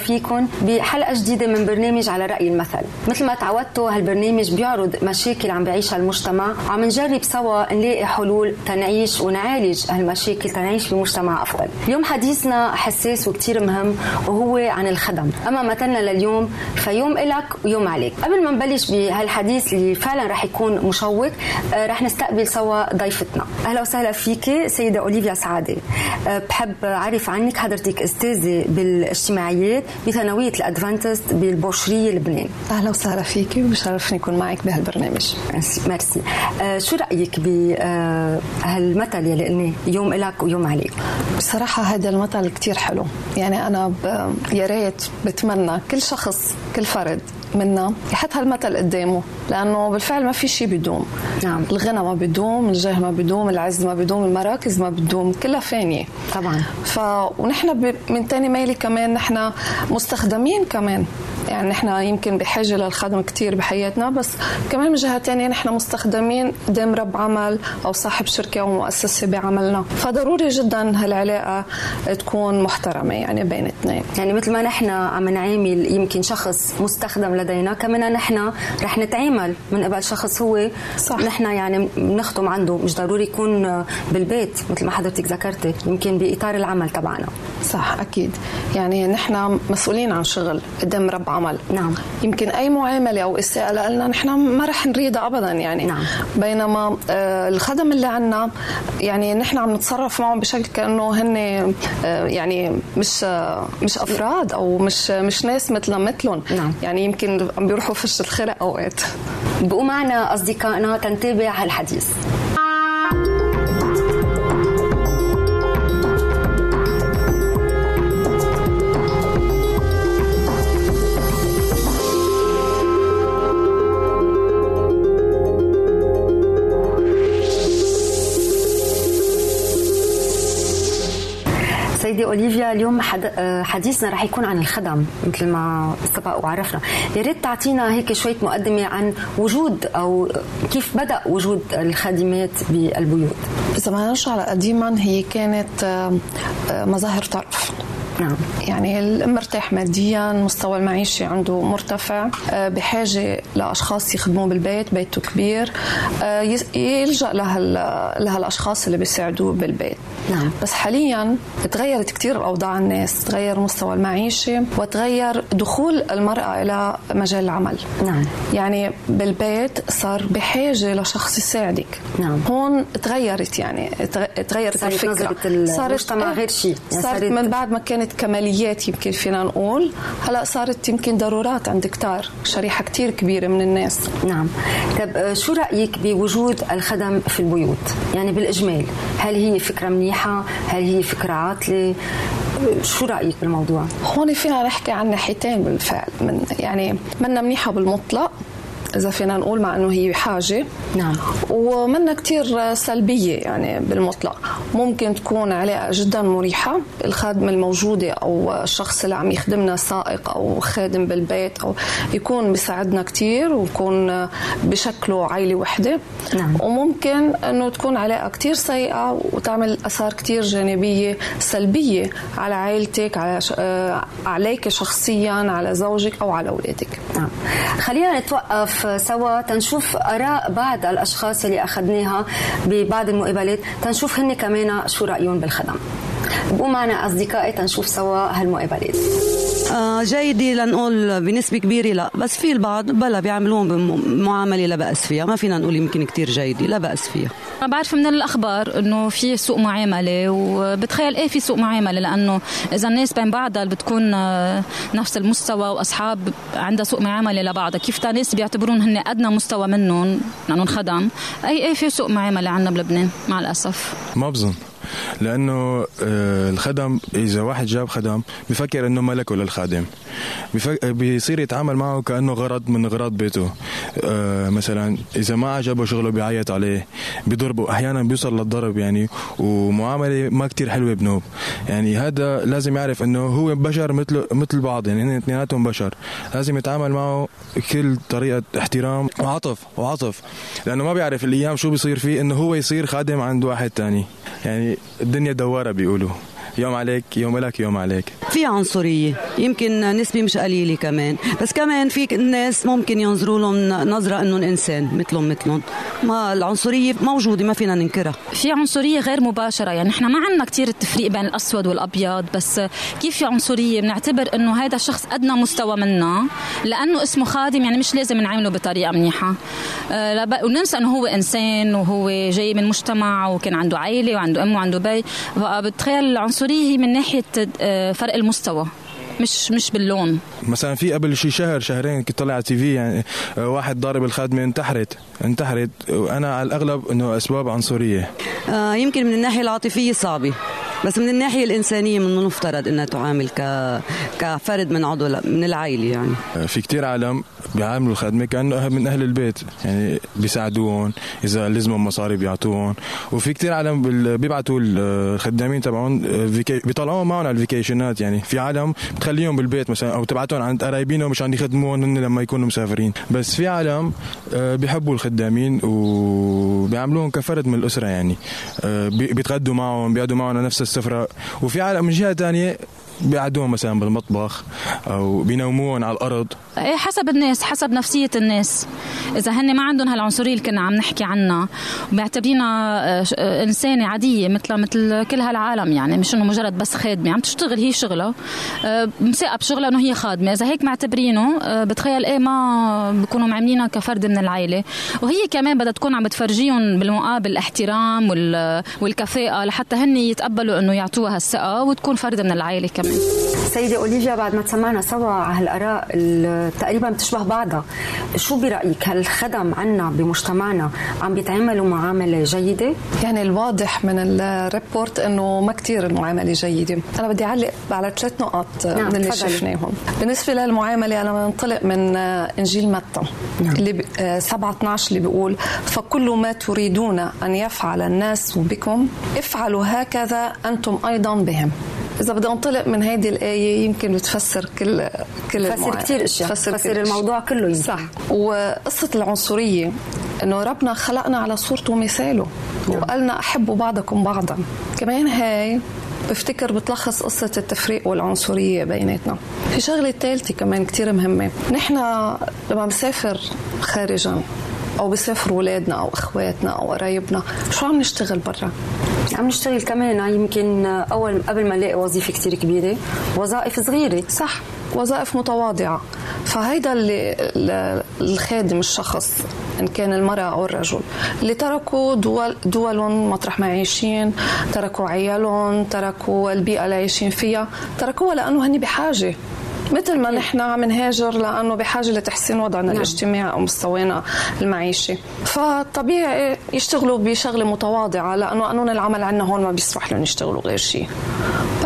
فيكم بحلقة جديدة من برنامج على رأي المثل. مثل ما تعودتوا هالبرنامج بيعرض مشاكل عم بيعيشها المجتمع. وعم نجرب سوا نلاقي حلول تنعيش ونعالج هالمشاكل تنعيش بمجتمع أفضل. اليوم حديثنا حساس وكتير مهم وهو عن الخدم. أما مثلنا لليوم فيوم إلك ويوم عليك. قبل ما نبلش بهالحديث اللي فعلا رح يكون مشوق آه، رح نستقبل سوا ضيفتنا. أهلا وسهلا فيك سيدة أوليفيا سعادة. آه، بحب أعرف عنك حضرتك أستاذة بالإجتماعيات. بثانوية الأدفانتست بالبوشريه لبنان أهلا وسهلا فيكي وبشرفني أكون معك بهالبرنامج ميرسي. آه شو رأيك بهالمثل آه يلي قلناه؟ يوم لك ويوم عليك. بصراحة هذا المثل كتير حلو. يعني أنا يا ريت بتمنى كل شخص كل فرد منا يحط هالمثل قدامه لأنه بالفعل ما في شيء بيدوم نعم. الغنى ما بيدوم الجاه ما بيدوم العز ما بيدوم المراكز ما بتدوم كلها فانيه طبعا. ف ونحن من تاني ميلي كمان نحن مستخدمين كمان. يعني نحن يمكن بحاجة للخدمه كثير بحياتنا بس كمان من جهة ثانية نحن مستخدمين قدام رب عمل أو صاحب شركة أو مؤسسة بعملنا. فضروري جدا هالعلاقة تكون محترمة يعني بين اثنين. يعني مثل ما نحن عم نعامل يمكن شخص مستخدم لدينا كمان نحن رح نتعامل من قبل شخص هو. صح. نحن يعني بنخدم عنده مش ضروري يكون بالبيت مثل ما حضرتك ذكرتي يمكن بإطار العمل تبعنا. صح أكيد. يعني نحن مسؤولين عن شغل قدام رب عمل نعم. يمكن أي معاملة أو اساءه لنا نحن ما رح نريدها ابدا يعني. نعم. بينما آه، الخدم اللي عنا يعني نحن عم نتصرف معهم بشكل كأنه هن آه، يعني مش آه، مش أفراد أو مش مش ناس مثلنا مثلهم. نعم. يعني يمكن عم بيروحوا فش الخرق أوقات. بقوا معنا أصدقائنا تنتابع هالحديث. سيدي أوليفيا اليوم آه، حديثنا رح يكون عن الخدم مثل ما سبق وعرفنا. يا ريت تعطينا هيك شوية مقدمة عن وجود أو كيف بدأ وجود الخادمات بالبيوت. إذا ما نرجع قديما هي كانت مظاهر طرف. نعم. يعني مرتاح ماديا مستوى المعيشي عنده مرتفع. آه، بحاجة لأشخاص يخدموه بالبيت بيته كبير. آه، يلجأ لهال لهالأشخاص اللي بيساعدوه بالبيت. نعم. بس حاليا تغيرت كثير أوضاع الناس تغير مستوى المعيشي وتغير دخول المرأة إلى مجال العمل. نعم. يعني بالبيت صار بحاجة لشخص يساعدك. نعم. هون تغيرت يعني تغيرت الفكرة. صارت غير شيء يعني صارت من بعد ما كانت كانت كماليات يمكن فينا نقول. هلا صارت يمكن ضرورات عند كتار شريحة كتير كبيرة من الناس. نعم. طب آه، شو رأيك بوجود الخدم في البيوت؟ يعني بالإجمال هل هي فكرة منيحة؟ هل هي فكرة عاطلة؟ شو رأيك بالموضوع؟ هون فينا نحكي عن ناحيتين بالفعل. من يعني منا منيحة بالمطلق إذا فينا نقول مع إنه هي حاجة. نعم. ومنا كثير سلبية يعني بالمطلق. ممكن تكون علاقه جدا مريحة. الخادمه الموجودة أو الشخص اللي عم يخدمنا سائق أو خادم بالبيت أو يكون بيساعدنا كثير ويكون بشكله عائله وحدة. نعم. وممكن إنه تكون علاقه كثير سيئة وتعمل آثار كثير جانبية سلبية على عائلتك على ش... آه، عليك شخصيا على زوجك أو على أولادك. نعم. خلينا نتوقف سوا تنشوف آراء بعض الأشخاص اللي أخذناها ببعض المقابلات. تنشوف هن كمان شو رأيهم بالخدم. بقوا معنا أصدقائي تنشوف سوا هالمقابلات. آه جيدة لنقول بنسبة كبيرة لا. بس في البعض بلا بيعملوهم بمعاملة لا بأس فيها. ما فينا نقول يمكن كتير جيدة لا بأس فيها. أنا بعرف من الأخبار إنه في سوء معاملة وبتخيل إيه في سوء معاملة؟ لأنه إذا الناس بين بعضها بتكون آه، نفس المستوى وأصحاب عندها سوء معاملة لبعضها. كيف تا ناس بيعتبرون هن أدنى مستوى منهم؟ لأنهم خدم أي إيه في سوء معاملة عندنا بلبنان؟ مع الأسف. ما بظن. لأنه آه، الخدم إذا واحد جاب خدم بفكر إنه ملكه للخادم. بيصير يتعامل معه كأنه غرض من اغراض بيته. آه، مثلا إذا ما عجبه شغله بيعيط عليه بيضربه أحيانا بيوصل للضرب يعني ومعاملة ما كتير حلوة بنوب. يعني هذا لازم يعرف إنه هو بشر مثل مثل بعض يعني هن اثنيناتهم بشر. لازم يتعامل معه كل طريقة احترام. وعطف وعطف. لأنه ما بيعرف الأيام شو بيصير فيه إنه هو يصير خادم عند واحد تاني. يعني الدنيا دوارة بيقولوا. يوم عليك يوم لك يوم عليك. في عنصرية يمكن نسبة مش قليلة كمان. بس كمان في ناس ممكن ينظروا لهم نظرة إنهم إنسان مثلهم مثلهم. ما العنصرية موجودة ما فينا ننكرها. في عنصرية غير مباشرة. يعني إحنا ما عندنا كثير التفريق بين الأسود والأبيض بس كيف في عنصرية؟ بنعتبر إنه هذا الشخص أدنى مستوى منا لأنه اسمه خادم يعني مش لازم نعامله بطريقة منيحة. أه وننسى إنه هو إنسان وهو جاي من مجتمع وكان عنده عائله وعنده أم وعنده بي. فبتخيل العنصرية هي من ناحية آه، فرق المستوى مش مش باللون. مثلا في قبل شي شهر شهرين كنت طلع على تي في يعني آه، واحد ضارب الخادمه انتحرت انتحرت وأنا على الأغلب إنه أسباب عنصرية. آه يمكن من الناحية العاطفية صعبة. بس من الناحية الإنسانية من المفترض إنها تعامل ك كفرد من عضو من العائلة يعني. آه، في كتير عالم بيعاملوا الخدمه كأنه من أهل البيت. يعني بيساعدوهم إذا لزمهم مصاري بيعطوهم وفي كتير عالم بيبعتوا الخدامين تبعهم آه، بيطلعوهم معهم على الفيكيشنات. يعني في عالم بتخليهم بالبيت مثلا أو تبعتهم عند قرايبينهم مشان يخدموهم لما يكونوا مسافرين. بس في عالم آه، بيحبوا الخدامين وبيعاملوهم كفرد من الأسرة يعني. بيتغدوا معهم بيقعدوا معهم نفس السفره وفي عالم من جهة ثانية بيقعدوهم مثلا بالمطبخ أو بينوموهم على الأرض. إيه حسب الناس حسب نفسية الناس. إذا هن ما عندهم هالعنصرية اللي كنا عم نحكي عنها وبيعتبرينا آه، آه، إنسانة عادية مثل مثل كل هالعالم يعني مش إنه مجرد بس خادمة. عم تشتغل هي شغلها آه، مساقه بشغلها إنه هي خادمة. إذا هيك معتبرينه بتخيل إيه ما بكونوا معاملينها كفرد من العائله وهي كمان بدها تكون عم بتفرجيهم بالمقابل الاحترام والكفاءة لحتى هن يتقبلوا إنه يعطوها هالثقة وتكون فرد من العائله كمان. سيدة أوليفيا بعد ما تسمعنا سوا على هالآراء تقريبا بتشبه بعضها شو برأيك؟ هل الخدم عنا بمجتمعنا عم بيتعاملوا معاملة جيدة؟ يعني الواضح من الريبورت إنه ما كثير المعاملة جيدة. أنا بدي أعلق على ثلاث نقط نعم من اللي شفناهم. بالنسبة للمعاملة أنا بنطلق من إنجيل متى نعم. اللي ب... 7 12 اللي بيقول فكل ما تريدون أن يفعل الناس بكم افعلوا هكذا أنتم أيضا بهم. إذا بدي أنطلق من هيدي الآية يمكن بتفسر كل كل تفسر كثير أشياء. تفسر, تفسر الموضوع كله يمكن. صح. وقصة العنصرية إنه ربنا خلقنا على صورته ومثاله نعم. وقالنا احبوا بعضكم بعضا. كمان هاي بفتكر بتلخص قصة التفريق والعنصرية بيناتنا. في شغلة ثالثة كمان كتير مهمة. نحن لما بنسافر خارجا أو بيسافروا أولادنا أو إخواتنا أو قرايبنا. شو عم نشتغل برا؟ عم نشتغل كمان يمكن أول قبل ما نلاقي وظيفة كثير كبيرة. وظائف صغيرة. صح. وظائف متواضعة. فهيدا اللي الخادم الشخص إن كان المرأة أو الرجل اللي تركوا دول دولهم مطرح ما عايشين تركوا عيالهم تركوا البيئة اللي عايشين فيها تركوها لأنه هن بحاجة. مثل ما نحن عم نهاجر لأنه بحاجة لتحسين وضعنا نعم. الاجتماعي أو مستوانا المعيشي فطبيعي يشتغلوا بشغلة متواضعة لأنه قانون العمل عندنا هون ما بيسمح لهم يشتغلوا غير شيء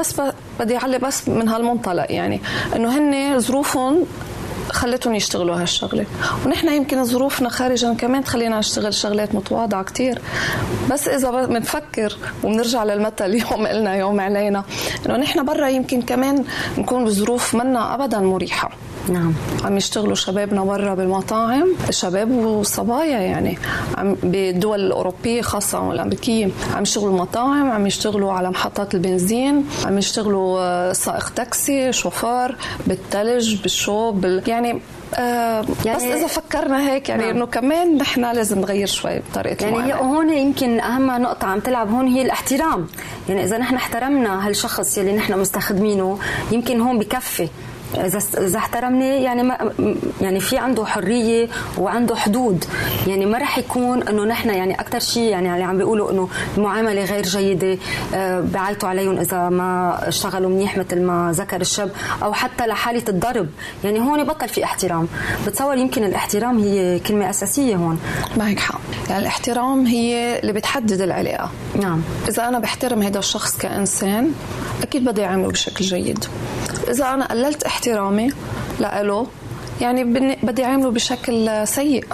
بس بدي أعلق بس من هالمنطلق يعني إنه هن ظروفهم خلتهم يشتغلوا هالشغلة. ونحن يمكن ظروفنا خارجا كمان تخلينا نشتغل شغلات متواضعة كتير. بس إذا بنفكر وبنرجع للمثل يوم إلنا يوم علينا إنه نحن برا يمكن كمان نكون بظروف منا أبدا مريحة. نعم. عم يشتغلوا شبابنا برا بالمطاعم شباب وصبايا يعني. عم بالدول الأوروبية خاصة والأمريكية. عم يشتغلوا مطاعم عم يشتغلوا على محطات البنزين عم يشتغلوا آه، سائق تاكسي شوفار بالثلج بالشوب بال... يعني آه يعني بس إذا فكرنا هيك يعني نعم. إنه كمان نحن لازم نغير شوي بطريقة يعني هي هون يمكن أهم نقطة عم تلعب هون هي الاحترام. يعني إذا نحن احترمنا هالشخص يلي نحن مستخدمينه يمكن هون بكفي. إذا احترمني يعني ما يعني في عنده حرية وعنده حدود. يعني ما رح يكون إنه نحن يعني أكثر شيء يعني اللي عم بيقولوا إنه المعاملة غير جيدة آه، بعيطوا عليهم إذا ما اشتغلوا منيح مثل ما ذكر الشاب أو حتى لحالة الضرب. يعني هون بطل في احترام. بتصور يمكن الاحترام هي كلمة أساسية هون. معك حق. يعني الاحترام هي اللي بتحدد العلاقة. نعم. إذا أنا بحترم هذا الشخص كإنسان أكيد بدي أعامله بشكل جيد. إذا أنا قللت احترامي لإله يعني بدي أعامله بشكل سيء.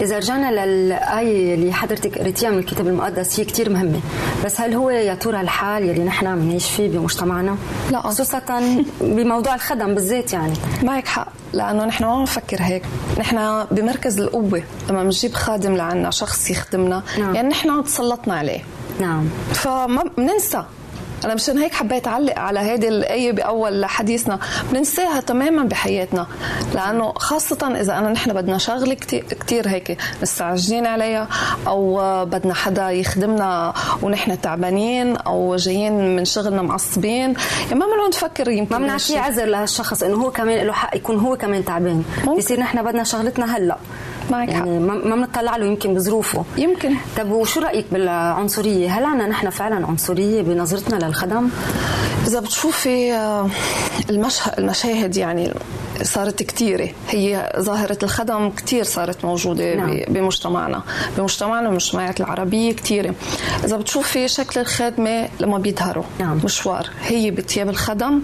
إذا رجعنا للآية اللي حضرتك قريتيها من الكتاب المقدس هي كثير مهمة. بس هل هو يا ترى الحال يلي نحن بنعيش فيه بمجتمعنا؟ لا. خصوصا بموضوع الخدم بالذات يعني. معك حق لأنه نحن ما بنفكر هيك. نحن بمركز القوة لما بنجيب خادم لعنا شخص يخدمنا. نعم. يعني نحن تسلطنا عليه. نعم. فما بننسى. أنا مشان هيك حبيت أعلق على هذه الايه بأول حديثنا بننساها تماما بحياتنا. لأنه خاصة إذا أنا نحن بدنا شغلة كثير هيك مستعجلين عليها أو بدنا حدا يخدمنا ونحن تعبانين أو جايين من شغلنا معصبين. يعني ما بنقعد نفكر يمكن ما بنعطيه عذر لهالشخص إنه هو كمان له حق يكون هو كمان تعبان. بصير نحن بدنا شغلتنا هلأ. معك يعني. ما بنطلع له يمكن بظروفه. يمكن. طب وشو رأيك بالعنصرية؟ هل عنا نحن فعلا عنصرية بنظرتنا للخدم؟ إذا بتشوفي آه، المشهد المشاهد يعني صارت كثيرة هي ظاهرة الخدم كثير صارت موجودة نعم. بمجتمعنا. بمجتمعنا والمجتمعات العربية كثيرة إذا بتشوفي شكل الخادمة لما بيظهروا. نعم. مشوار. هي بثياب الخدم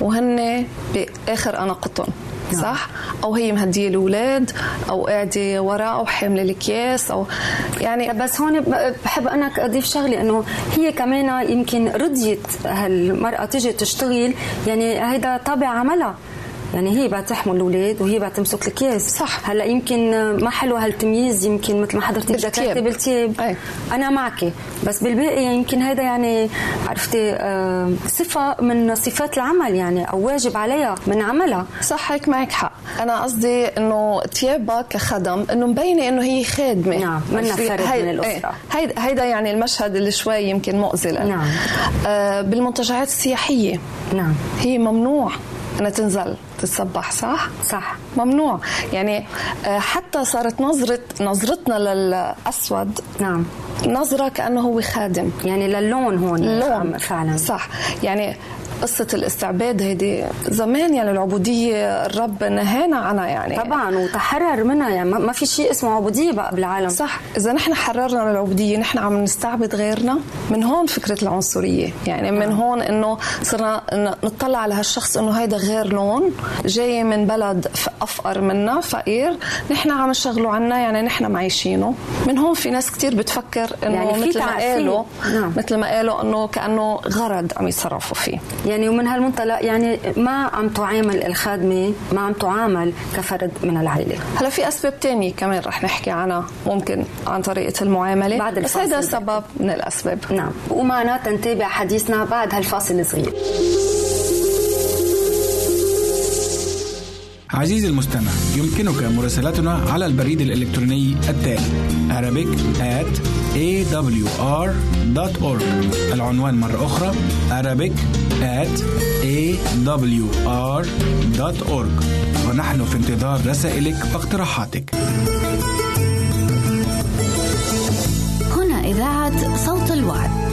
وهن بآخر أناقتهم. نعم. صح أو هي مهدية الأولاد أو قاعدة وراء وحامله الأكياس أو يعني بس هون بحب أنا أضيف شغلة إنه هي كمان يمكن رضيت هالمرأة تجي تشتغل يعني هيدا طابع عملها يعني هي بعد تحمل الاولاد وهي بعد تمسك الكيس صح. هلا يمكن ما حلو هالتمييز يمكن مثل ما حضرتك ذكرتي بالتياب أي. أنا معك. بس بالباقي يمكن هذا يعني عرفتي آه صفة من صفات العمل يعني أو واجب عليها من عملها. صح هيك معك حق. أنا قصدي إنه تيابها كخدم إنه مبينة إنه هي خادمة. نعم منها فرد هي... من الأسرة. هيدا هيدا يعني المشهد اللي شوي يمكن مؤذي نعم. آه بالمنتجعات السياحية. نعم. هي ممنوع. انها تنزل تتصبح صح؟ صح. ممنوع. يعني آه، حتى صارت نظرة نظرتنا للأسود نعم. نظرة كأنه هو خادم. يعني للون هون اللون فعلا. صح. يعني قصة الاستعباد هيدي زمان يعني العبودية الرب نهانا عنها يعني. طبعا وتحرر منها يعني ما في شيء اسمه عبودية بقى بالعالم. صح. إذا نحن حررنا من العبودية نحن عم نستعبد غيرنا من هون فكرة العنصرية. يعني من هون إنه صرنا نطلع على هالشخص إنه هيدا غير لون جاي من بلد أفقر منا فقير نحن عم نشغله عنا يعني نحن معيشينه. من هون في ناس كتير بتفكر إنه يعني مثل ما قالوا نعم. مثل ما قالوا إنه كأنه غرض عم يتصرفوا فيه. يعني ومن هالمنطلق يعني ما عم تعامل الخادمة ما عم تعامل كفرد من العائله هلا في أسباب تانية كمان رح نحكي عنها ممكن عن طريقة المعاملة. بعد بس هذا سبب من الأسباب. نعم. ومعنا تنتابع حديثنا بعد هالفاصل الصغير عزيزي المستمع يمكنك مراسلتنا على البريد الإلكتروني التالي Arabic at awr.org العنوان مرة أخرى Arabic at awr.org ونحن في انتظار رسائلك واقتراحاتك. هنا إذاعة صوت الوعد.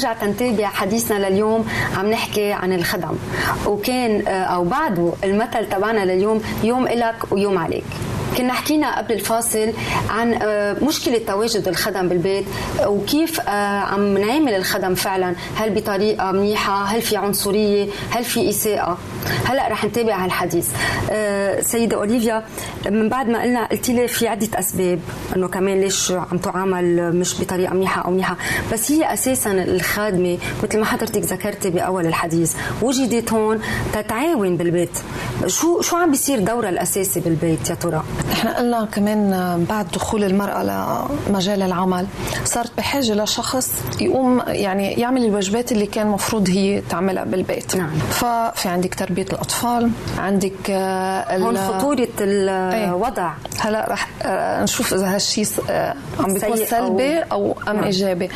نرجع تنتابع حديثنا لليوم عم نحكي عن الخدم. وكان آه، أو بعده المثل تبعنا لليوم يوم إلك ويوم عليك. كنا حكينا قبل الفاصل عن آه، مشكلة تواجد الخدم بالبيت وكيف آه، عم نعمل الخدم فعلا. هل بطريقة منيحة؟ هل في عنصرية؟ هل في إساءة؟ هلأ رح نتابع هالحديث. سيدة أوليفيا من بعد ما قلنا قلت لي في عدة أسباب أنه كمان ليش عم تعامل مش بطريقة منيحة أو منيحة بس هي أساسا الخادمة مثل ما حضرتك ذكرتي بأول الحديث وجدت هون تتعاون بالبيت شو شو عم بيصير دورها الأساسي بالبيت يا ترى؟ إحنا قلنا كمان بعد دخول المرأة لمجال العمل صارت بحاجة لشخص يقوم يعني يعمل الواجبات اللي كان مفروض هي تعملها بالبيت نعم. ففي عندك تربية الأطفال عندك آه، هون خطورة الوضع هلا رح آه، نشوف إذا هالشيء آه، عم بيكون سلبي أو أم نعم. إيجابي.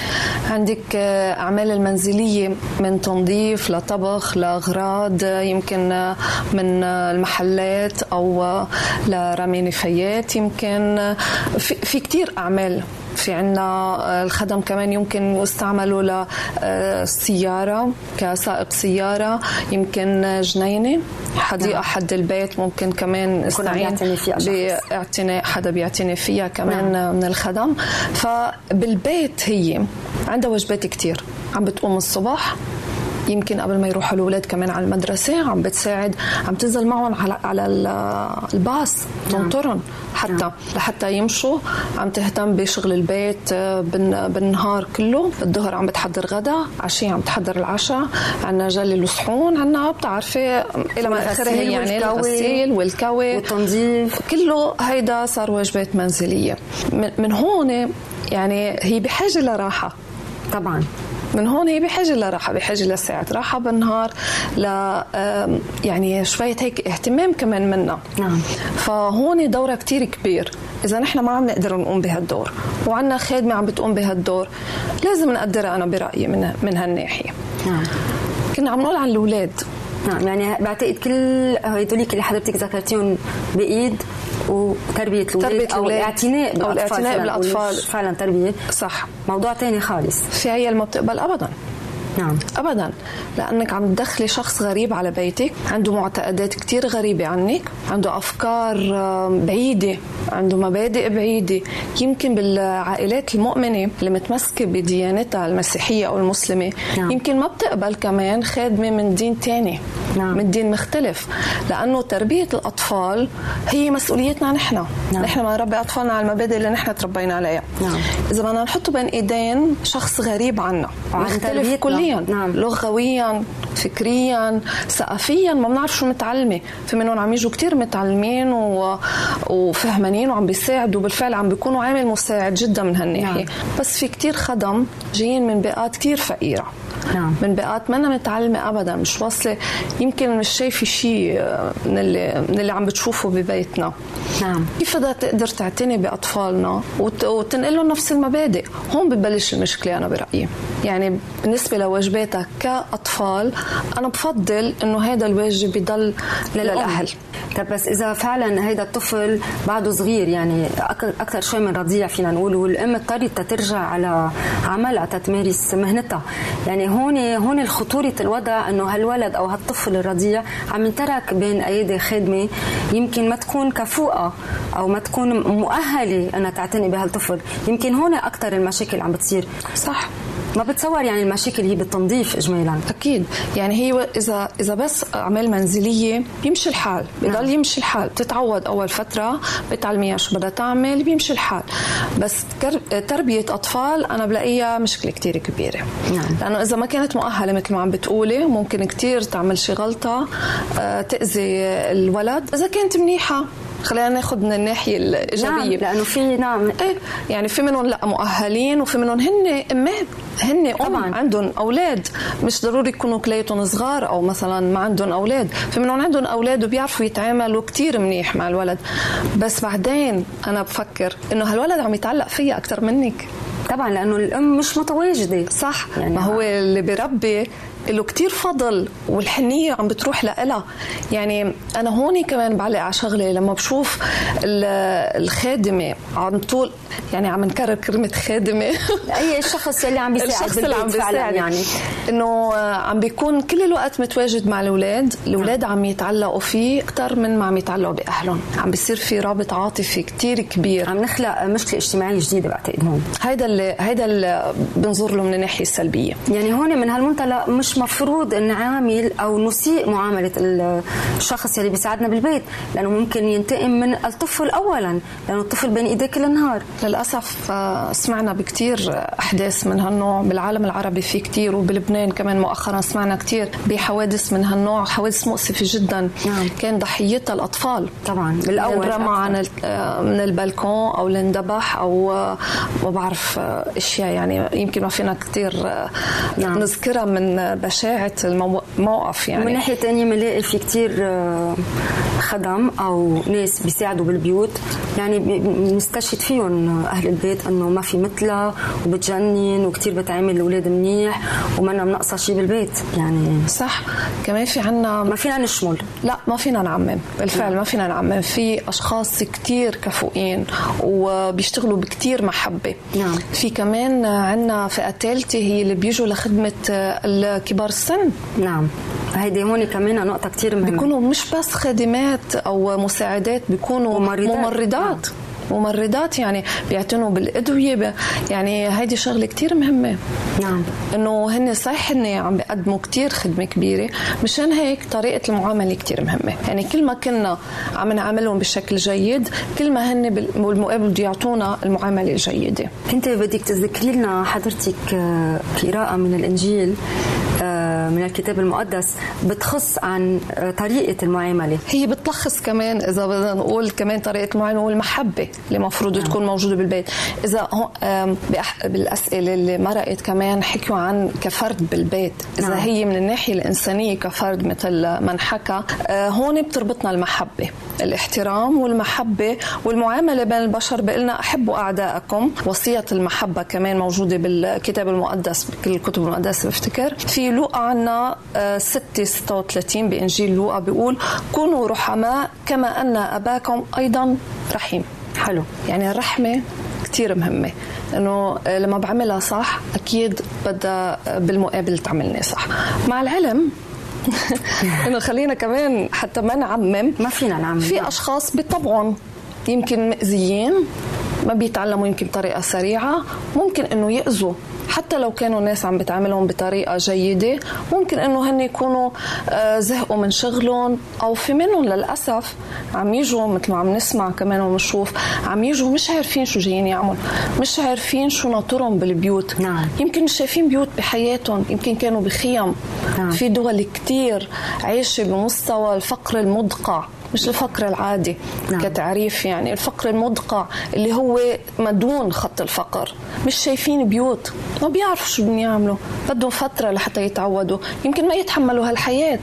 عندك أعمال المنزلية من تنظيف لطبخ لأغراض يمكن من المحلات أو لرمي نفايات يمكن في, في كتير أعمال في عنا الخدم كمان يمكن يستعملوا للسيارة كسائق سيارة يمكن جنينة حديقة نعم. حد البيت ممكن كمان استعين بإعتناء حدا بيعتني فيها كمان نعم. من الخدم فبالبيت هي عندها واجبات كتير عم بتقوم الصبح يمكن قبل ما يروحوا الأولاد كمان على المدرسة عم بتساعد عم تنزل معهم على على الباص نعم. تنطرهم حتى. نعم. لحتى يمشوا عم تهتم بشغل البيت بالنهار كله الظهر عم بتحضر غدا عشية عم تحضر العشاء عنا جلي الصحون عنا بتعرفي إلى ما آخره يعني الغسيل والكوي. والتنظيف. كله هيدا صار واجبات منزلية. من هون يعني هي بحاجة لراحة. طبعا. من هون هي بحاجة لراحة بحاجة لساعة راحة بالنهار ل يعني شوية هيك اهتمام كمان منا. نعم. فهون دورها كتير كبير. إذا نحن ما عم نقدر نقوم بهالدور وعندنا خادمة عم بتقوم بهالدور لازم نقدرها أنا برأيي من من هالناحية. نعم. كنا عم نقول عن الأولاد. نعم يعني بعتقد كل هدوليك اللي حضرتك ذكرتيهم بإيد وتربية الأولاد أو الاعتناء بالأطفال أو الاعتناء بالأطفال. فعلا تربية. صح. موضوع ثاني خالص. في عيال ما بتقبل ابدا. نعم ابدا لأنك عم تدخلي شخص غريب على بيتك عنده معتقدات كثير غريبة عنك عنده أفكار بعيدة عنده مبادئ بعيدة يمكن بالعائلات المؤمنة اللي متمسكة بديانتها المسيحية أو المسلمة نعم. يمكن ما بتقبل كمان خادمة من دين ثاني نعم. من دين مختلف لأنه تربية الأطفال هي مسؤوليتنا نحن نعم. نحن ما نربي أطفالنا على المبادئ اللي نحن تربينا عليها نعم. إذا بدنا نحطه بين إيدين شخص غريب عنا مختلف كليا نعم. لغويا فكريا ثقافيا ما بنعرف شو متعلمة في منهم عم يجوا كثير متعلمين و... وفهمانين وعم بيساعدوا بالفعل عم بيكونوا عامل مساعد جدا من هالناحية نعم. بس في كثير خدم جايين من بيئات كثير فقيرة نعم. من بيئات ما متعلمة ابدا مش واصلة. يمكن مش شايفة شيء من اللي من اللي عم بتشوفه ببيتنا. نعم. كيف بدها تقدر تعتني بأطفالنا وت... وتنقل لهم نفس المبادئ؟ هون ببلش المشكلة أنا برأيي. يعني بالنسبة لواجباتك كأطفال أنا بفضل إنه هذا الواجب يضل للأهل. طب بس إذا فعلا هيدا الطفل بعده صغير يعني أكثر شوي من رضيع فينا نقول والأم اضطرت ترجع على عملها تتمارس مهنتها. يعني هون هون خطوره الوضع إنه هالولد أو هالطفل الرضيع عم ينترك بين أيدي خادمه يمكن ما تكون كفؤه أو ما تكون مؤهلة إنها تعتني بهالطفل. يمكن هون أكثر المشاكل عم بتصير. صح. ما بتصور يعني المشاكل هي بالتنظيف اجمالا؟ أكيد. يعني هي إذا إذا بس اعمال منزلية بيمشي الحال. بضل نعم. يمشي الحال. بتتعود أول فترة بتعلميها شو بدها تعمل بيمشي الحال. بس تربية أطفال أنا بلاقيها مشكلة كتير كبيرة. نعم. لأنه إذا ما كانت مؤهلة مثل ما عم بتقولي ممكن كتير تعمل شي غلطة آه، تأذي الولد. إذا كانت منيحة خلينا ناخذ من الناحية الإيجابية. نعم لأنه في نعم. إيه يعني في منهم لأ مؤهلين وفي منهم هن امات هن أم طبعا. عندهم أولاد. مش ضروري يكونوا كلياتهم صغار أو مثلا ما عندهم أولاد. في منهم عندهم أولاد وبيعرفوا يتعاملوا كتير منيح مع الولد. بس بعدين أنا بفكر إنه هالولد عم يتعلق فيها أكثر منك. طبعا لأنه الأم مش متواجدة. صح. يعني ما هو اللي بيربي له كتير فضل والحنية عم بتروح لها يعني أنا هون كمان بعلق على شغله لما بشوف الخادمة عم طول يعني عم نكرر كلمة خادمة. اي الشخص اللي عم بيساعد الشخص اللي عم بيساعد. يعني. إنه عم بيكون كل الوقت متواجد مع الأولاد الأولاد عم يتعلقوا فيه أكثر من ما عم يتعلقوا بأهلهم. عم بيصير في رابط عاطفي كتير كبير. عم نخلق مشكلة اجتماعية جديدة بعتقد هون. هيدا اللي هيدا اللي بنظر له من الناحية السلبية. يعني هون من هالمنطلق مش مفروض نعامل أو نسيء معاملة الشخص اللي بيساعدنا بالبيت لأنه ممكن ينتقم من الطفل اولا لأنه الطفل بين إيديه كل النهار للأسف آه، سمعنا بكثير أحداث من هالنوع بالعالم العربي في كثير وبلبنان كمان مؤخرا سمعنا كثير بحوادث من هالنوع حوادث مؤسفة جدا. نعم. كان ضحيتها الأطفال. طبعا. بالاول رمى عن آه، من البلكون أو لندبح أو آه، ما بعرف أشياء يعني يمكن ما فينا كثير نعم. نذكرها من بشاعة الموقف يعني. من ناحية ثانية بنلاقي في كثير خدم أو ناس بيساعدوا بالبيوت. يعني بنستشهد فيهم أهل البيت إنه ما في مثلها وبتجنن وكثير بتعامل الأولاد منيح ومنا منقصه شيء بالبيت يعني صح كمان في عنا ما فينا نشمل لا ما فينا نعمم بالفعل. ما فينا نعمم في أشخاص كثير كفؤين وبيشتغلوا بكثير محبه نعم. في كمان عنا فئة ثالثه هي اللي بيجوا لخدمة الكبار السن نعم هيدي هون كمان نقطة كثير مهمة بيكونوا مش بس خادمات أو مساعدات بيكونوا ممرضات, ممرضات. نعم. ممرضات يعني بيعتنوا بالأدوية يعني هيدي شغلة كتير مهمة. نعم. إنه هن صحيح هن عم بيقدموا كتير خدمة كبيرة مشان هيك طريقة المعاملة كتير مهمة. يعني كل ما كنا عم نعاملهم بشكل جيد كل ما هن بالمقابل بده يعطونا المعاملة الجيدة. أنت بدك تذكري لنا حضرتك آه، قراءة من الإنجيل آه، من الكتاب المقدس بتخص عن طريقة المعاملة. هي بتلخص كمان إذا بدنا نقول كمان طريقة المعاملة والمحبة اللي المفروض نعم. تكون موجودة بالبيت. إذا بالأسئلة اللي مرقت كمان حكوا عن كفرد بالبيت. إذا نعم. هي من الناحية الإنسانية كفرد مثل ما حكى آه، هون بتربطنا المحبة الاحترام والمحبة والمعاملة بين البشر. بقلنا أحبوا أعدائكم وصية المحبة كمان موجودة بالكتاب المقدس بكل الكتب المقدسة بفتكر. في لوقا عنا 6 36 بإنجيل لوقا بيقول كونوا رحماء كما أن أباكم أيضا رحيم. حلو. يعني الرحمة كثير مهمة. إنه لما بعملها صح أكيد بدها بالمقابل تعملني صح. مع العلم إنه خلينا كمان حتى ما نعمم ما فينا نعمم. في أشخاص بطبعهم يمكن مأذيين ما بيتعلموا يمكن بطريقه سريعة ممكن إنه يأذوا. حتى لو كانوا الناس عم بتعاملهم بطريقة جيدة ممكن إنه هن يكونوا آه، زهقوا من شغلهم أو في منهم للأسف عم يجوا مثل ما عم نسمع كمان ونشوف عم يجوا مش عارفين شو جايين يعملوا مش عارفين شو ناطرهم بالبيوت نعم. يمكن مش شايفين بيوت بحياتهم يمكن كانوا بخيم نعم. في دول كتير عايشة بمستوى الفقر المدقع مش الفقر العادي نعم. كتعريف يعني الفقر المدقع اللي هو مدون خط الفقر مش شايفين بيوت ما بيعرفوا شو بدهم يعملوا بدهم فترة لحتى يتعودوا يمكن ما يتحملوا هالحياة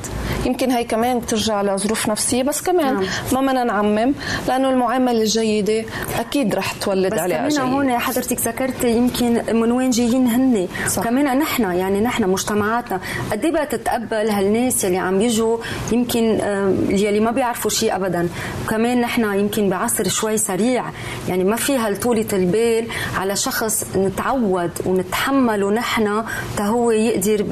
يمكن هي كمان بترجع لظروف نفسية بس كمان نعم. ما بدنا نعمم لأنه المعاملة الجيدة أكيد رح تولد عليها بس كمان هون حضرتك ذكرتي يمكن من وين جايين هن. كمان نحن يعني نحن مجتمعاتنا قد إيه تتقبل هالناس يلي عم يجوا يمكن يلي ما بيعرفوا شيء ابدا. كمان نحن يمكن بعصر شوي سريع يعني ما فيها طولة البال على شخص نتعود ونتحمله نحن هو يقدر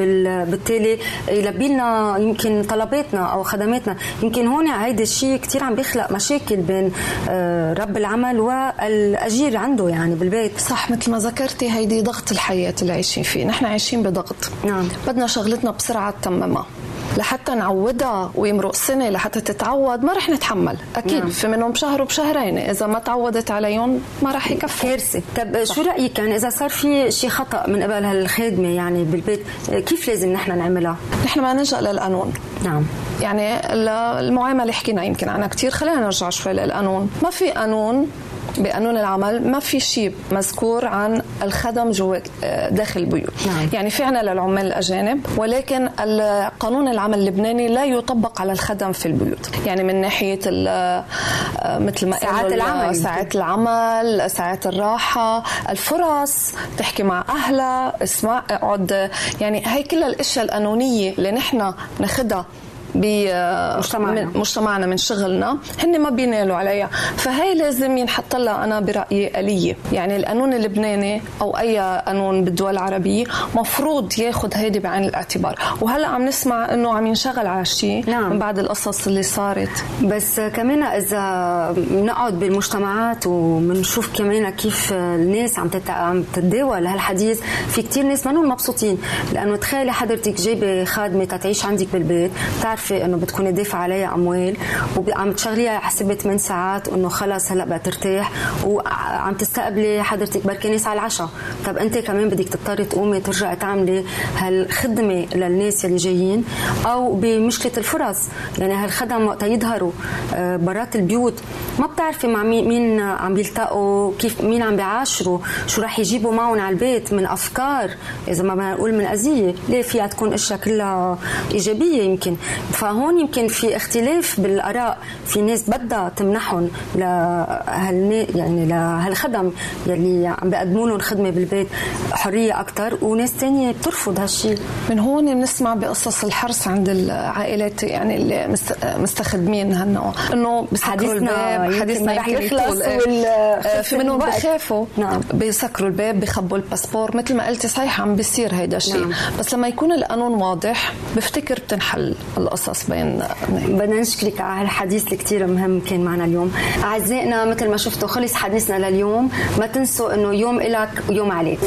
بالتالي يلبي لنا يمكن طلباتنا أو خدماتنا. يمكن هون هيدا الشيء كثير عم بيخلق مشاكل بين آه، رب العمل والأجير عنده يعني بالبيت. صح مثل ما ذكرتي هيدي ضغط الحياة اللي عايشين فيه. نحن عايشين بضغط. نعم. بدنا شغلتنا بسرعة تممها لحتى نعودها ويمرق سنه لحتى تتعود ما رح نتحمل أكيد. نعم. في منهم شهر وبشهرين. إذا ما تعودت عليهم ما رح يكفي كارثة. طب شو رأيك؟ يعني إذا صار في شيء خطأ من قبل هالخادمه يعني بالبيت كيف لازم نحن نعملها؟ نحن ما نلجا للقانون. نعم. يعني المعاملة حكينا يمكن عنها كثير خلينا نرجع شوي للقانون. ما في قانون بقانون العمل ما في شيء مذكور عن الخدم جوا آه، داخل البيوت نعم. يعني في عنا للعمال الأجانب ولكن قانون العمل اللبناني لا يطبق على الخدم في البيوت يعني من ناحية ال- آه، مثل ما ساعات العمل. ساعات العمل ساعات الراحة الفرص تحكي مع أهلها اسمع اقعد يعني هي كل الأشياء القانونية اللي نحن ناخدها مجتمعنا. من مجتمعنا من شغلنا. هن ما بينالوا عليها فهي لازم ينحط لها أنا برأيي آلية. يعني القانون اللبناني أو أي قانون بالدول العربية مفروض ياخذ هيدي بعين الاعتبار. وهلأ عم نسمع إنه عم ينشغل على شيء نعم. من بعد القصص اللي صارت. بس كمان إذا بنقعد بالمجتمعات وبنشوف كمان كيف الناس عم تت- عم تتداول هالحديث في كتير ناس منهم مبسوطين. لأنه تخيلي حضرتك جايبة خادمة تتعيش عندك بالبيت بتعرفي إنه بتكوني دافعه عليها أموال وعم تشغليها حسب 8 ساعات وإنه خلص هلأ بقى ترتاح وعم تستقبلي حضرتك بركي ناس على العشاء. طب أنت كمان بدك تضطري تقومي ترجعي تعملي هالخدمة للناس اللي جايين أو بمشكلة الفرص. يعني هالخدم وقت يظهروا آه، برات البيوت. ما بتعرفي مع مين عم بيلتقوا كيف مين عم بيعاشروا شو راح يجيبوا معهم على البيت من أفكار. إذا ما بدنا نقول من أذية ليه فيها تكون أشياء كلها إيجابية يمكن. فهون يمكن في اختلاف بالآراء في ناس بدها تمنحهم لهالنا يعني لهالخدم يلي عم بيقدموا لهم خدمة بالبيت حرية أكثر وناس تانية بترفض هالشيء من هون بنسمع بقصص الحرص عند العائلات يعني اللي مست- مستخدمين هالنوع إنه بيسكروا الباب حديثنا ما رح يخلص. وال- آه، في منهم. بخافوا نعم. بيسكروا الباب بخبوا الباسبور مثل ما قلتي صحيح عم بيصير هيدا الشيء نعم. بس لما يكون القانون واضح بفتكر بتنحل القصص بين بدنا نشكرك على هالحديث اللي كثير مهم كان معنا اليوم. أعزائنا مثل ما شفتوا خلص حديثنا لليوم. ما تنسوا إنه يوم إلك ويوم عليك.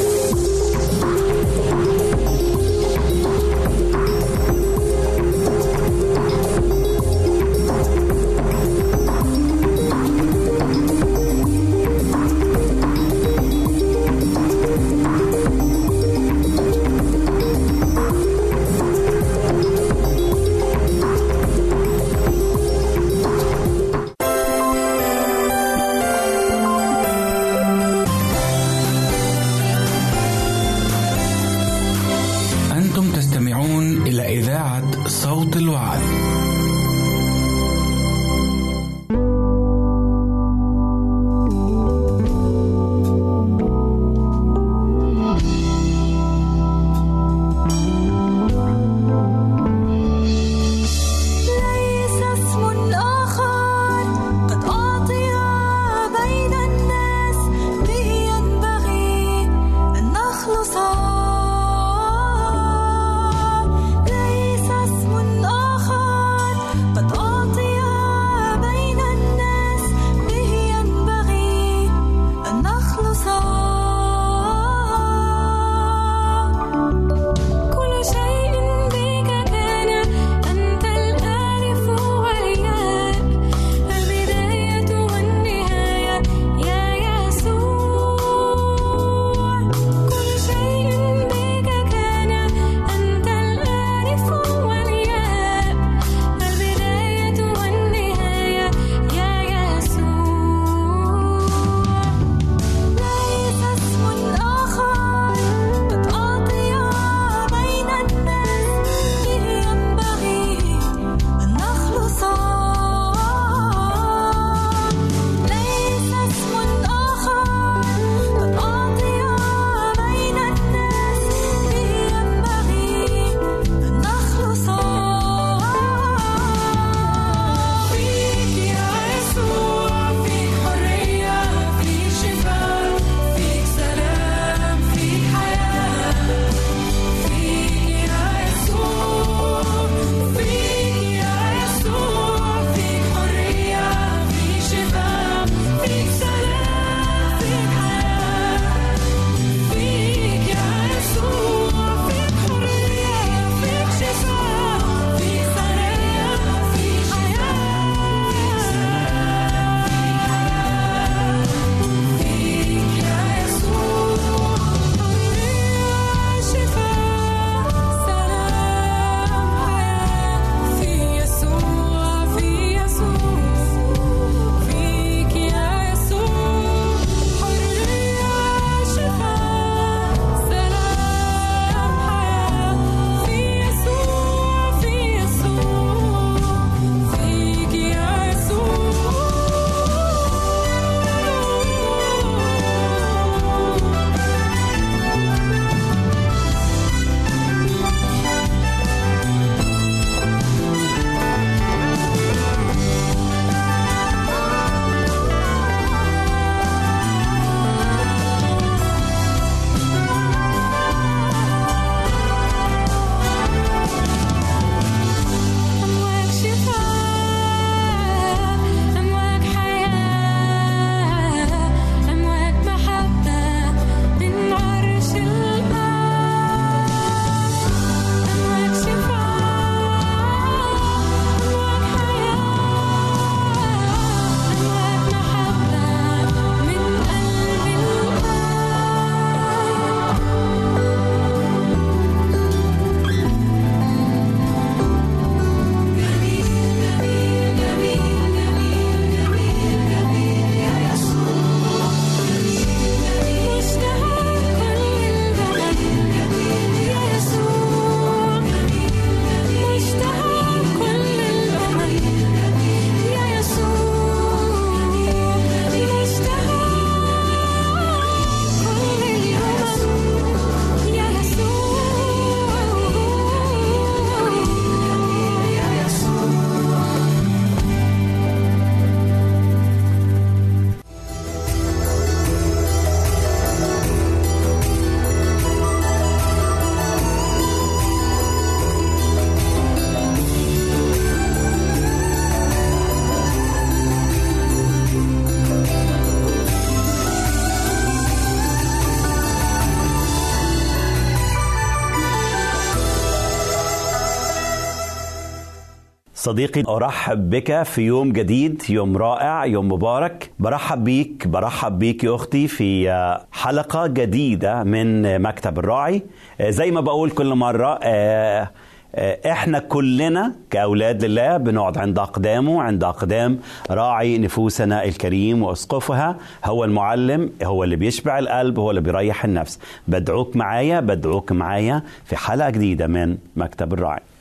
صديقي أرحب بك في يوم جديد يوم رائع يوم مبارك. برحب بيك برحب بيك يا أختي في حلقة جديدة من مكتب الراعي. زي ما بقول كل مرة آه، آه، إحنا كلنا كأولاد لله بنقعد عند أقدامه عند أقدام راعي نفوسنا الكريم وأسقفها. هو المعلم هو اللي بيشبع القلب هو اللي بيريح النفس. بدعوك معايا بدعوك معايا في حلقة جديدة من مكتب الراعي.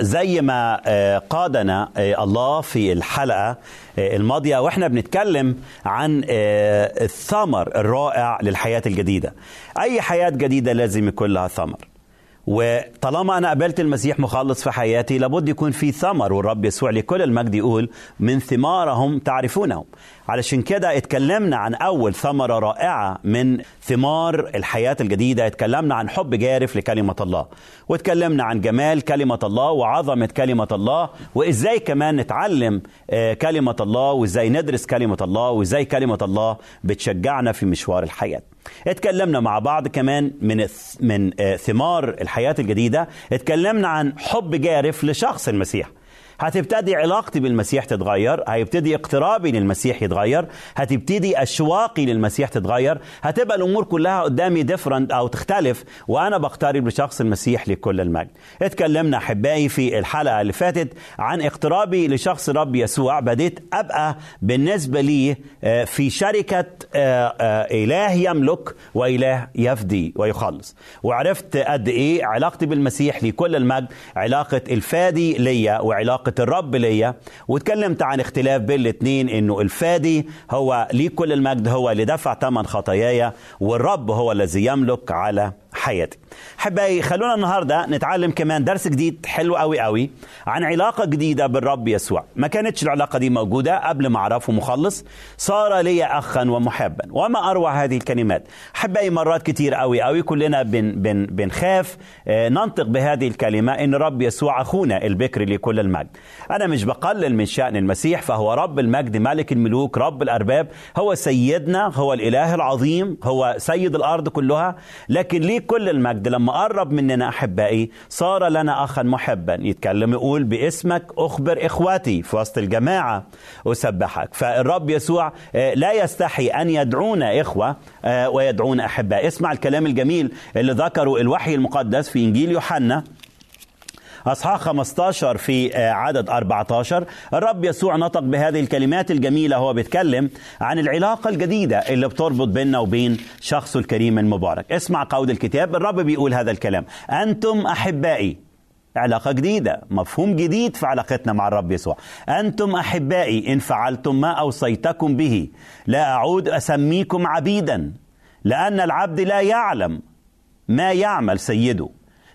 زي ما آه، قادنا آه، الله في الحلقة آه، الماضية وإحنا بنتكلم عن الثمر الرائع للحياة الجديدة. أي حياة جديدة لازم يكون لها ثمر. وطالما أنا قبلت المسيح مخلص في حياتي لابد يكون في ثمر والرب يسوع لكل المجد يقول من ثمارهم تعرفونهم. علشان كده اتكلمنا عن أول ثمرة رائعة من ثمار الحياة الجديدة. اتكلمنا عن حب جارف لكلمة الله واتكلمنا عن جمال كلمة الله وعظمة كلمة الله وإزاي كمان نتعلم آه، كلمة الله وإزاي ندرس كلمة الله وإزاي كلمة الله بتشجعنا في مشوار الحياة. اتكلمنا مع بعض كمان من من آه، ثمار الحياة الجديدة. اتكلمنا عن حب جارف لشخص المسيح. هتبتدي علاقتي بالمسيح تتغير هيبتدي اقترابي للمسيح يتغير هتبتدي أشواقي للمسيح تتغير هتبقى الأمور كلها قدامي ديفرنت أو تختلف وأنا بقترب لشخص المسيح لكل المجد. اتكلمنا أحبائي في الحلقة اللي فاتت عن اقترابي لشخص رب يسوع. بديت أبقى بالنسبة لي آه، في شركة آه، آه، إله يملك وإله يفدي ويخلص. وعرفت قد إيه علاقتي بالمسيح لكل المجد علاقة الفادي ليا وعلاقة الرب ليا واتكلمت عن اختلاف بين الاثنين إنه الفادي هو ليه كل المجد هو اللي دفع ثمن خطاياي والرب هو الذي يملك على حياتي. حبايبي خلونا النهارده نتعلم كمان درس جديد حلو قوي قوي عن علاقة جديدة بالرب يسوع. ما كانتش العلاقة دي موجودة قبل ما أعرفه مخلص صار لي اخا ومحبا وما أروع هذه الكلمات. حبايبي مرات كتير قوي قوي كلنا بن بن بنخاف آه، ننطق بهذه الكلمة إن رب يسوع أخونا البكر لكل المجد. أنا مش بقلل من شأن المسيح فهو رب المجد ملك الملوك رب الأرباب هو سيدنا هو الإله العظيم هو سيد الأرض كلها لكن ليه كل المجد. لما قرب مننا أحبائي صار لنا أخا محبا. يتكلم يقول باسمك أخبر إخواتي في وسط الجماعة. أسبحك. فالرب يسوع آه، لا يستحي أن يدعونا إخوة آه، ويدعونا أحباء. اسمع الكلام الجميل اللي ذكره الوحي المقدس في إنجيل يوحنا. أصحاح 15 في آه، عدد 14 الرب يسوع نطق بهذه الكلمات الجميلة هو بيتكلم عن العلاقة الجديدة اللي بتربط بيننا وبين شخصه الكريم المبارك. اسمع قول الكتاب الرب بيقول هذا الكلام أنتم أحبائي. علاقة جديدة مفهوم جديد في علاقتنا مع الرب يسوع. أنتم أحبائي إن فعلتم ما أوصيتكم به لا أعود أسميكم عبيدا لأن العبد لا يعلم ما يعمل سيده.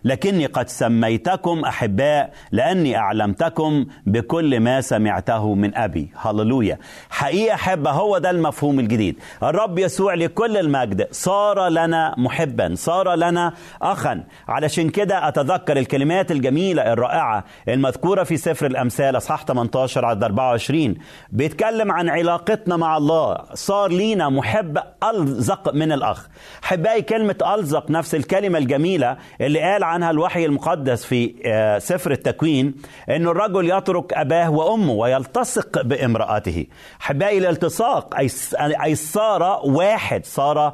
لكني قد سميتكم أحباء لأني أعلمتكم بكل ما سمعته من أبي. هللويا. حقيقة احبه هو ده المفهوم الجديد. الرب يسوع لكل المجد صار لنا محبا صار لنا اخا. علشان كده أتذكر الكلمات الجميلة الرائعة المذكورة في سفر الأمثال أصحاح 18 عدد 24 بيتكلم عن علاقتنا مع الله. صار لينا محب ألزق من الأخ. أحبائي كلمة ألزق نفس الكلمة الجميلة اللي قال عنها الوحي المقدس في آه، سفر التكوين أن الرجل يترك أباه وأمه ويلتصق بامرأته. حبائي الالتصاق أي صار واحد صار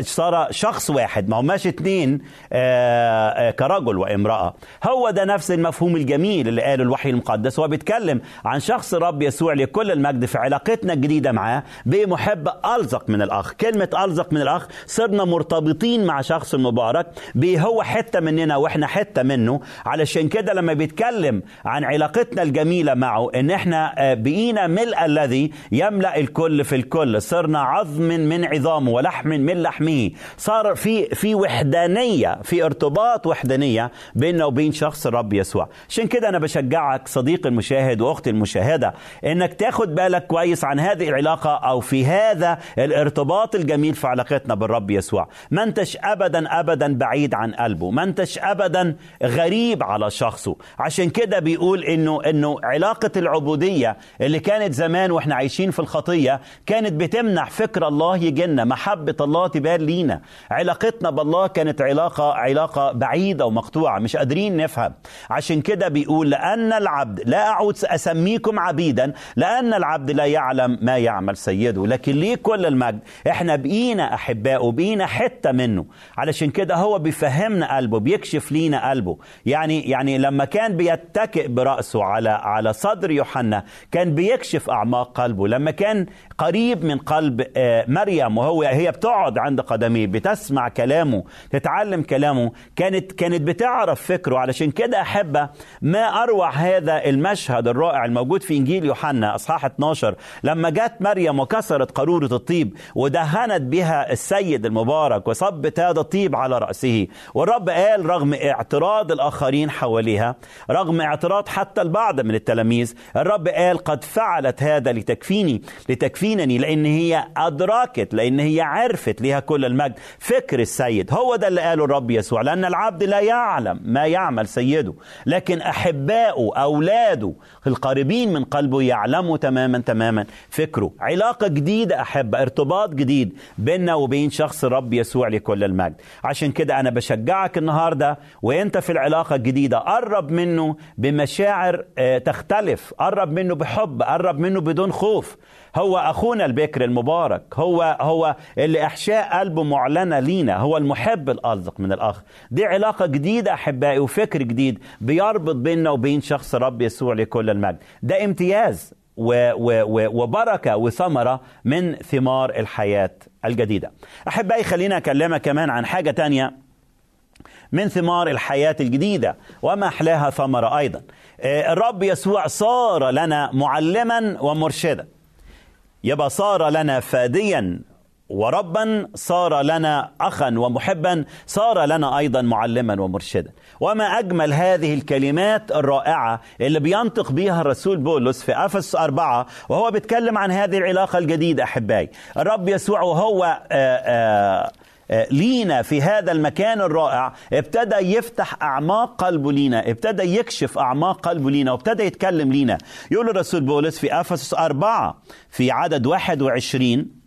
صار شخص واحد ما هماش اتنين آه، آه، كرجل وامرأة. هو ده نفس المفهوم الجميل اللي قاله الوحي المقدس. هو بيتكلم عن شخص الرب يسوع لكل المجد في علاقتنا الجديدة معاه بمحب ألزق من الأخ. كلمة ألزق من الأخ صرنا مرتبطين مع شخص المبارك بيه هو حتة مننا وإحنا حتة منه علشان كده لما بيتكلم عن علاقتنا الجميلة معه إن إحنا آه، بقينا ملء الذي يملأ الكل في الكل. صرنا عظم من عظامه ولحم من لحمه. صار في في وحدانية في ارتباط وحدانية بيننا وبين شخص الرب يسوع. عشان كده أنا بشجعك صديقي المشاهد واختي المشاهدة إنك تاخد بالك كويس عن هذه العلاقة أو في هذا الارتباط الجميل في علاقتنا بالرب يسوع. ما انتش ابدا ابدا بعيد عن قلبه. ما انتش ابدا غريب على شخصه. عشان كده بيقول إنه إنه علاقة العبودية اللي كانت زمان وإحنا عايشين في الخطية كانت بتمنع فكر الله يجينا محبة الله تبان لينا. علاقتنا بالله كانت علاقة علاقة بعيدة ومقطوعة مش قادرين نفهم. عشان كده بيقول لأن العبد لا أعود أسميكم عبيدا لأن العبد لا يعلم ما يعمل سيده. لكن ليه كل المجد؟ إحنا بقينا أحباء بقينا حتة منه. علشان كده هو بيفهمنا قلبه بيكشف لينا قلبه. يعني يعني لما كان بيتكئ برأسه على على صدر يوحنا كان بيكشف أعماق قلبه. لما كان قريب من قلب آه، مريم وهو هي بتقعد عند قدميه بتسمع كلامه تتعلم كلامه. كانت كانت بتعرف فكره. علشان كده أحبه ما أروع هذا المشهد الرائع الموجود في إنجيل يوحنا أصحاح 12 لما جت مريم وكسرت قارورة الطيب ودهنت بها السيد المبارك وصبت هذا الطيب على رأسه. والرب قال رغم اعتراض الآخرين حواليها رغم اعتراض حتى البعض من التلاميذ الرب قال قد فعلت هذا لتكفيني لتكفينني لأن هي أدركت لأن هي عرفت ليها كل المجد. فكر السيد هو ده اللي قاله الرب يسوع لأن العبد لا يعلم ما يعمل سيده. لكن أحباؤه أولاده القريبين من قلبه يعلموا تماما تماما. فكره علاقة جديدة احبه ارتباط جديد بيننا وبين شخص الرب يسوع لكل المجد. عشان كده أنا بشجعك النهارده وأنت في العلاقة الجديدة قرب منه بمشاعر آه، تختلف قرب منه بحب قرب منه بدون خوف. هو أخونا البكر المبارك. هو هو اللي احشاء قلبه معلنة لينا. هو المحب الالصق من الأخ. دي علاقة جديدة أحبائي وفكر جديد بيربط بيننا وبين شخص الرب يسوع لكل المجد. ده امتياز و و و وبركة وثمرة من ثمار الحياة الجديدة. أحبائي خلينا أكلمك كمان عن حاجة تانية من ثمار الحياة الجديدة وما أحلاها ثمرة أيضا. آه، الرب يسوع صار لنا معلما ومرشدا. يبقى صار لنا فاديا وربا صار لنا اخا ومحبا صار لنا أيضا معلما ومرشدا. وما أجمل هذه الكلمات الرائعة اللي بينطق بها الرسول بولس في افس أربعة وهو بيتكلم عن هذه العلاقة الجديدة أحبائي. الرب يسوع وهو آآ آآ لينا في هذا المكان الرائع ابتدى يفتح أعماق قلبه لينا ابتدى يكشف أعماق قلبه لينا وابتدى يتكلم لينا. يقول الرسول بولس في أفسس أربعة في عدد 21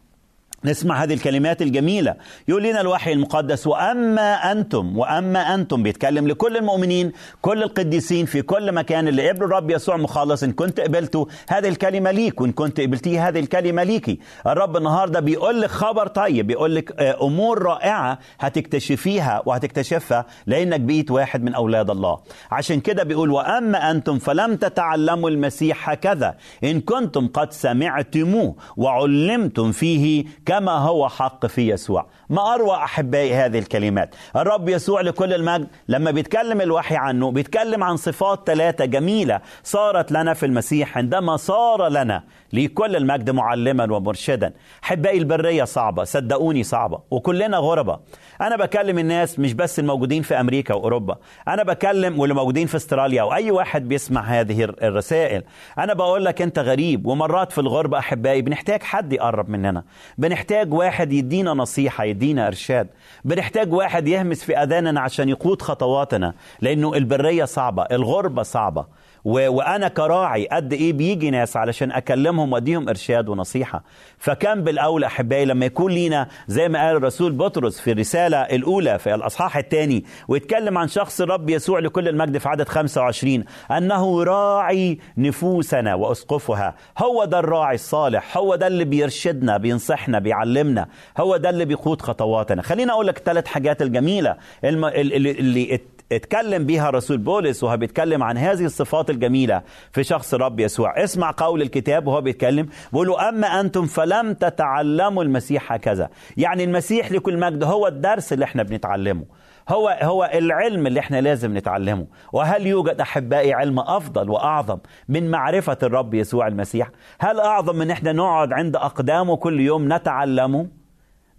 نسمع هذه الكلمات الجميلة. يقول لنا الوحي المقدس وأما أنتم وأما أنتم بيتكلم لكل المؤمنين كل القديسين في كل مكان اللي قبلوا الرب يسوع مخلص إن كنت قبلته هذه الكلمة ليك وإن كنت قبلتيه هذه الكلمة ليكي الرب النهاردة بيقول لك خبر طيب بيقول لك آه، أمور رائعة هتكتشفيها وهتكتشفها لأنك بقيت واحد من أولاد الله. عشان كده بيقول وأما أنتم فلم تتعلموا المسيح هكذا إن كنتم قد سمعتموه وعلمتم فيه كما هو حق في يسوع. ما أروع أحبائي هذه الكلمات. الرب يسوع لكل المجد لما بيتكلم الوحي عنه بيتكلم عن صفات ثلاثة جميلة صارت لنا في المسيح عندما صار لنا لكل المجد معلما ومرشدا. أحبائي البرية صعبة صدقوني صعبة وكلنا غربة. أنا بكلم الناس مش بس الموجودين في أمريكا وأوروبا أنا بكلم واللي موجودين في أستراليا وأي واحد بيسمع هذه الرسائل. أنا بقول لك أنت غريب ومرات في الغربة أحبائي بنحتاج حد يقرب مننا. بنحتاج واحد يدينا نصيحة يدينا إرشاد. بنحتاج واحد يهمس في أذاننا عشان يقود خطواتنا لأنه البرية صعبة الغربة صعبة. و... وأنا كراعي قد إيه بيجي ناس علشان أكلمهم وأديهم إرشاد ونصيحة. فكان بالاولى أحبائي لما يكون لينا زي ما قال الرسول بطرس في الرسالة الأولى في الأصحاح الثاني ويتكلم عن شخص الرب يسوع لكل المجد في عدد 25 أنه راعي نفوسنا وأسقفها. هو ده الراعي الصالح هو ده اللي بيرشدنا بينصحنا بيعلمنا هو ده اللي بيقود خطواتنا. خليني أقول لك ثلاث حاجات الجميلة اللي اتكلم بيها رسول بولس وهو بيتكلم عن هذه الصفات الجميلة في شخص الرب يسوع. اسمع قول الكتاب وهو بيتكلم بيقول أما أنتم فلم تتعلموا المسيح هكذا. يعني المسيح لكل مجد هو الدرس اللي إحنا بنتعلمه. هو هو العلم اللي إحنا لازم نتعلمه. وهل يوجد أحبائي علم أفضل وأعظم من معرفة الرب يسوع المسيح؟ هل أعظم من إحنا نقعد عند أقدامه كل يوم نتعلمه؟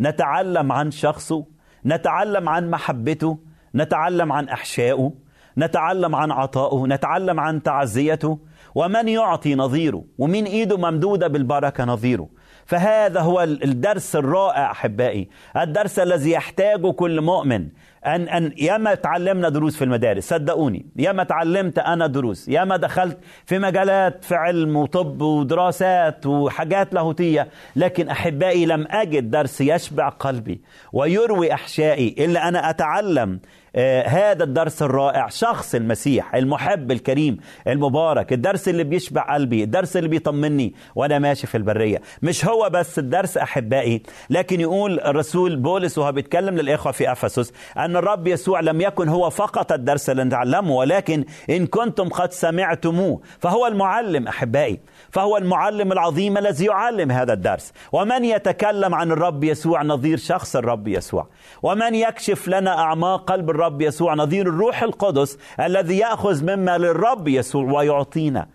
نتعلم عن شخصه؟ نتعلم عن محبته؟ نتعلم عن احشائه نتعلم عن عطائه نتعلم عن تعزيته ومن يعطي نظيره ومن إيده ممدودة بالبركة نظيره. فهذا هو الدرس الرائع أحبائي الدرس الذي يحتاجه كل مؤمن. أن أن ياما تعلمنا دروس في المدارس صدقوني ياما تعلمت أنا دروس ياما دخلت في مجالات في علم وطب ودراسات وحاجات لاهوتية. لكن أحبائي لم أجد درس يشبع قلبي ويروي أحشائي إلا أنا أتعلم آه، هذا الدرس الرائع شخص المسيح المحب الكريم المبارك الدرس اللي بيشبع قلبي الدرس اللي بيطمني وأنا ماشي في البرية. مش هو بس الدرس أحبائي لكن يقول الرسول بولس وهو بيتكلم للإخوة في أفسس أن الرب يسوع لم يكن هو فقط الدرس اللي نتعلمه ولكن إن كنتم قد سمعتموه فهو المعلم أحبائي فهو المعلم العظيم الذي يعلم هذا الدرس. ومن يتكلم عن الرب يسوع؟ نظير شخص الرب يسوع. ومن يكشف لنا أعماق قلب الرب يسوع نظير الروح القدس الذي يأخذ مما للرب يسوع ويعطينا.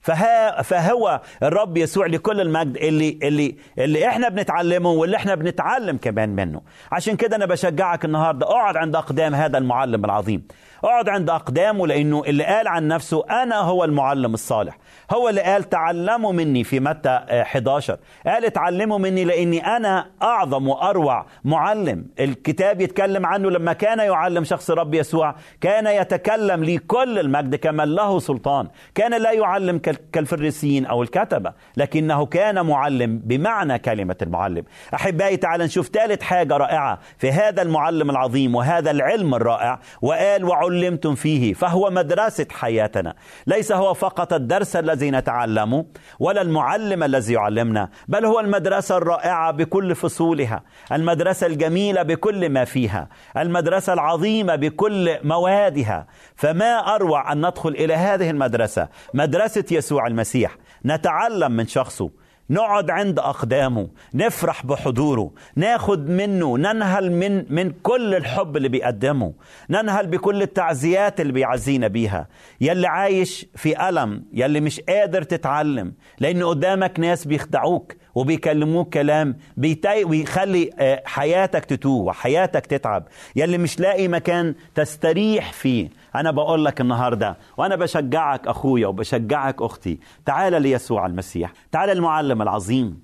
فها فهو الرب يسوع لكل المجد اللي اللي اللي إحنا بنتعلمه واللي إحنا بنتعلم كمان منه. عشان كده أنا بشجعك النهارده أقعد عند أقدام هذا المعلم العظيم. اقعد عند أقدامه لأنه اللي قال عن نفسه أنا هو المعلم الصالح. هو اللي قال تعلموا مني في متى آه، 11 قال اتعلموا مني لأني أنا أعظم وأروع معلم. الكتاب يتكلم عنه لما كان يعلم شخص الرب يسوع كان يتكلم لي كل المجد كمن له سلطان. كان لا يعلم كال- كالفريسيين أو الكتبة لكنه كان معلم بمعنى كلمة المعلم. أحبائي تعال نشوف ثالث حاجة رائعة في هذا المعلم العظيم وهذا العلم الرائع. وقال وعلمتم فيه فهو مدرسة حياتنا. ليس هو فقط الدرس الذي نتعلمه ولا المعلم الذي يعلمنا بل هو المدرسة الرائعة بكل فصولها المدرسة الجميلة بكل ما فيها المدرسة العظيمة بكل موادها. فما أروع أن ندخل إلى هذه المدرسة مدرسة يسوع المسيح. نتعلم من شخصه. نقعد عند أقدامه نفرح بحضوره ناخد منه ننهل من من كل الحب اللي بيقدمه ننهل بكل التعزيات اللي بيعزينا بيها. يلي عايش في ألم يلي مش قادر تتعلم لأن قدامك ناس بيخدعوك وبيكلموك كلام بيتي ويخلي آه، حياتك تتوه وحياتك تتعب. يلي مش لاقي مكان تستريح فيه. أنا بقول لك النهاردة وأنا بشجعك أخويا وبشجعك أختي. تعال ليسوع المسيح تعال المعلم العظيم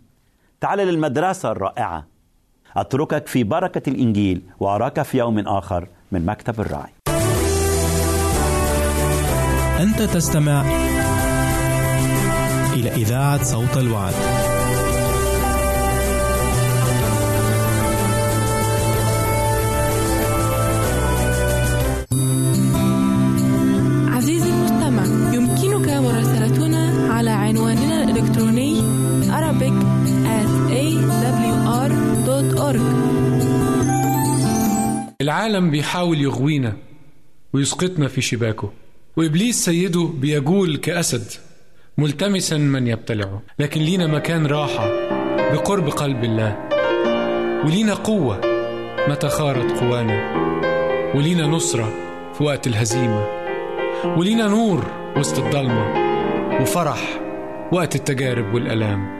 تعال للمدرسة الرائعة. أتركك في بركة الإنجيل وأراك في يوم آخر من مكتب الراعي. أنت تستمع إلى إذاعة صوت الوعد. العالم بيحاول يغوينا ويسقطنا في شباكه. وإبليس سيده بيجول كأسد ملتمسا من يبتلعه. لكن لينا مكان راحة بقرب قلب الله. ولينا قوة متى خارت قوانا. ولينا نصرة في وقت الهزيمة. ولينا نور وسط الضلمة. وفرح وقت التجارب والآلام.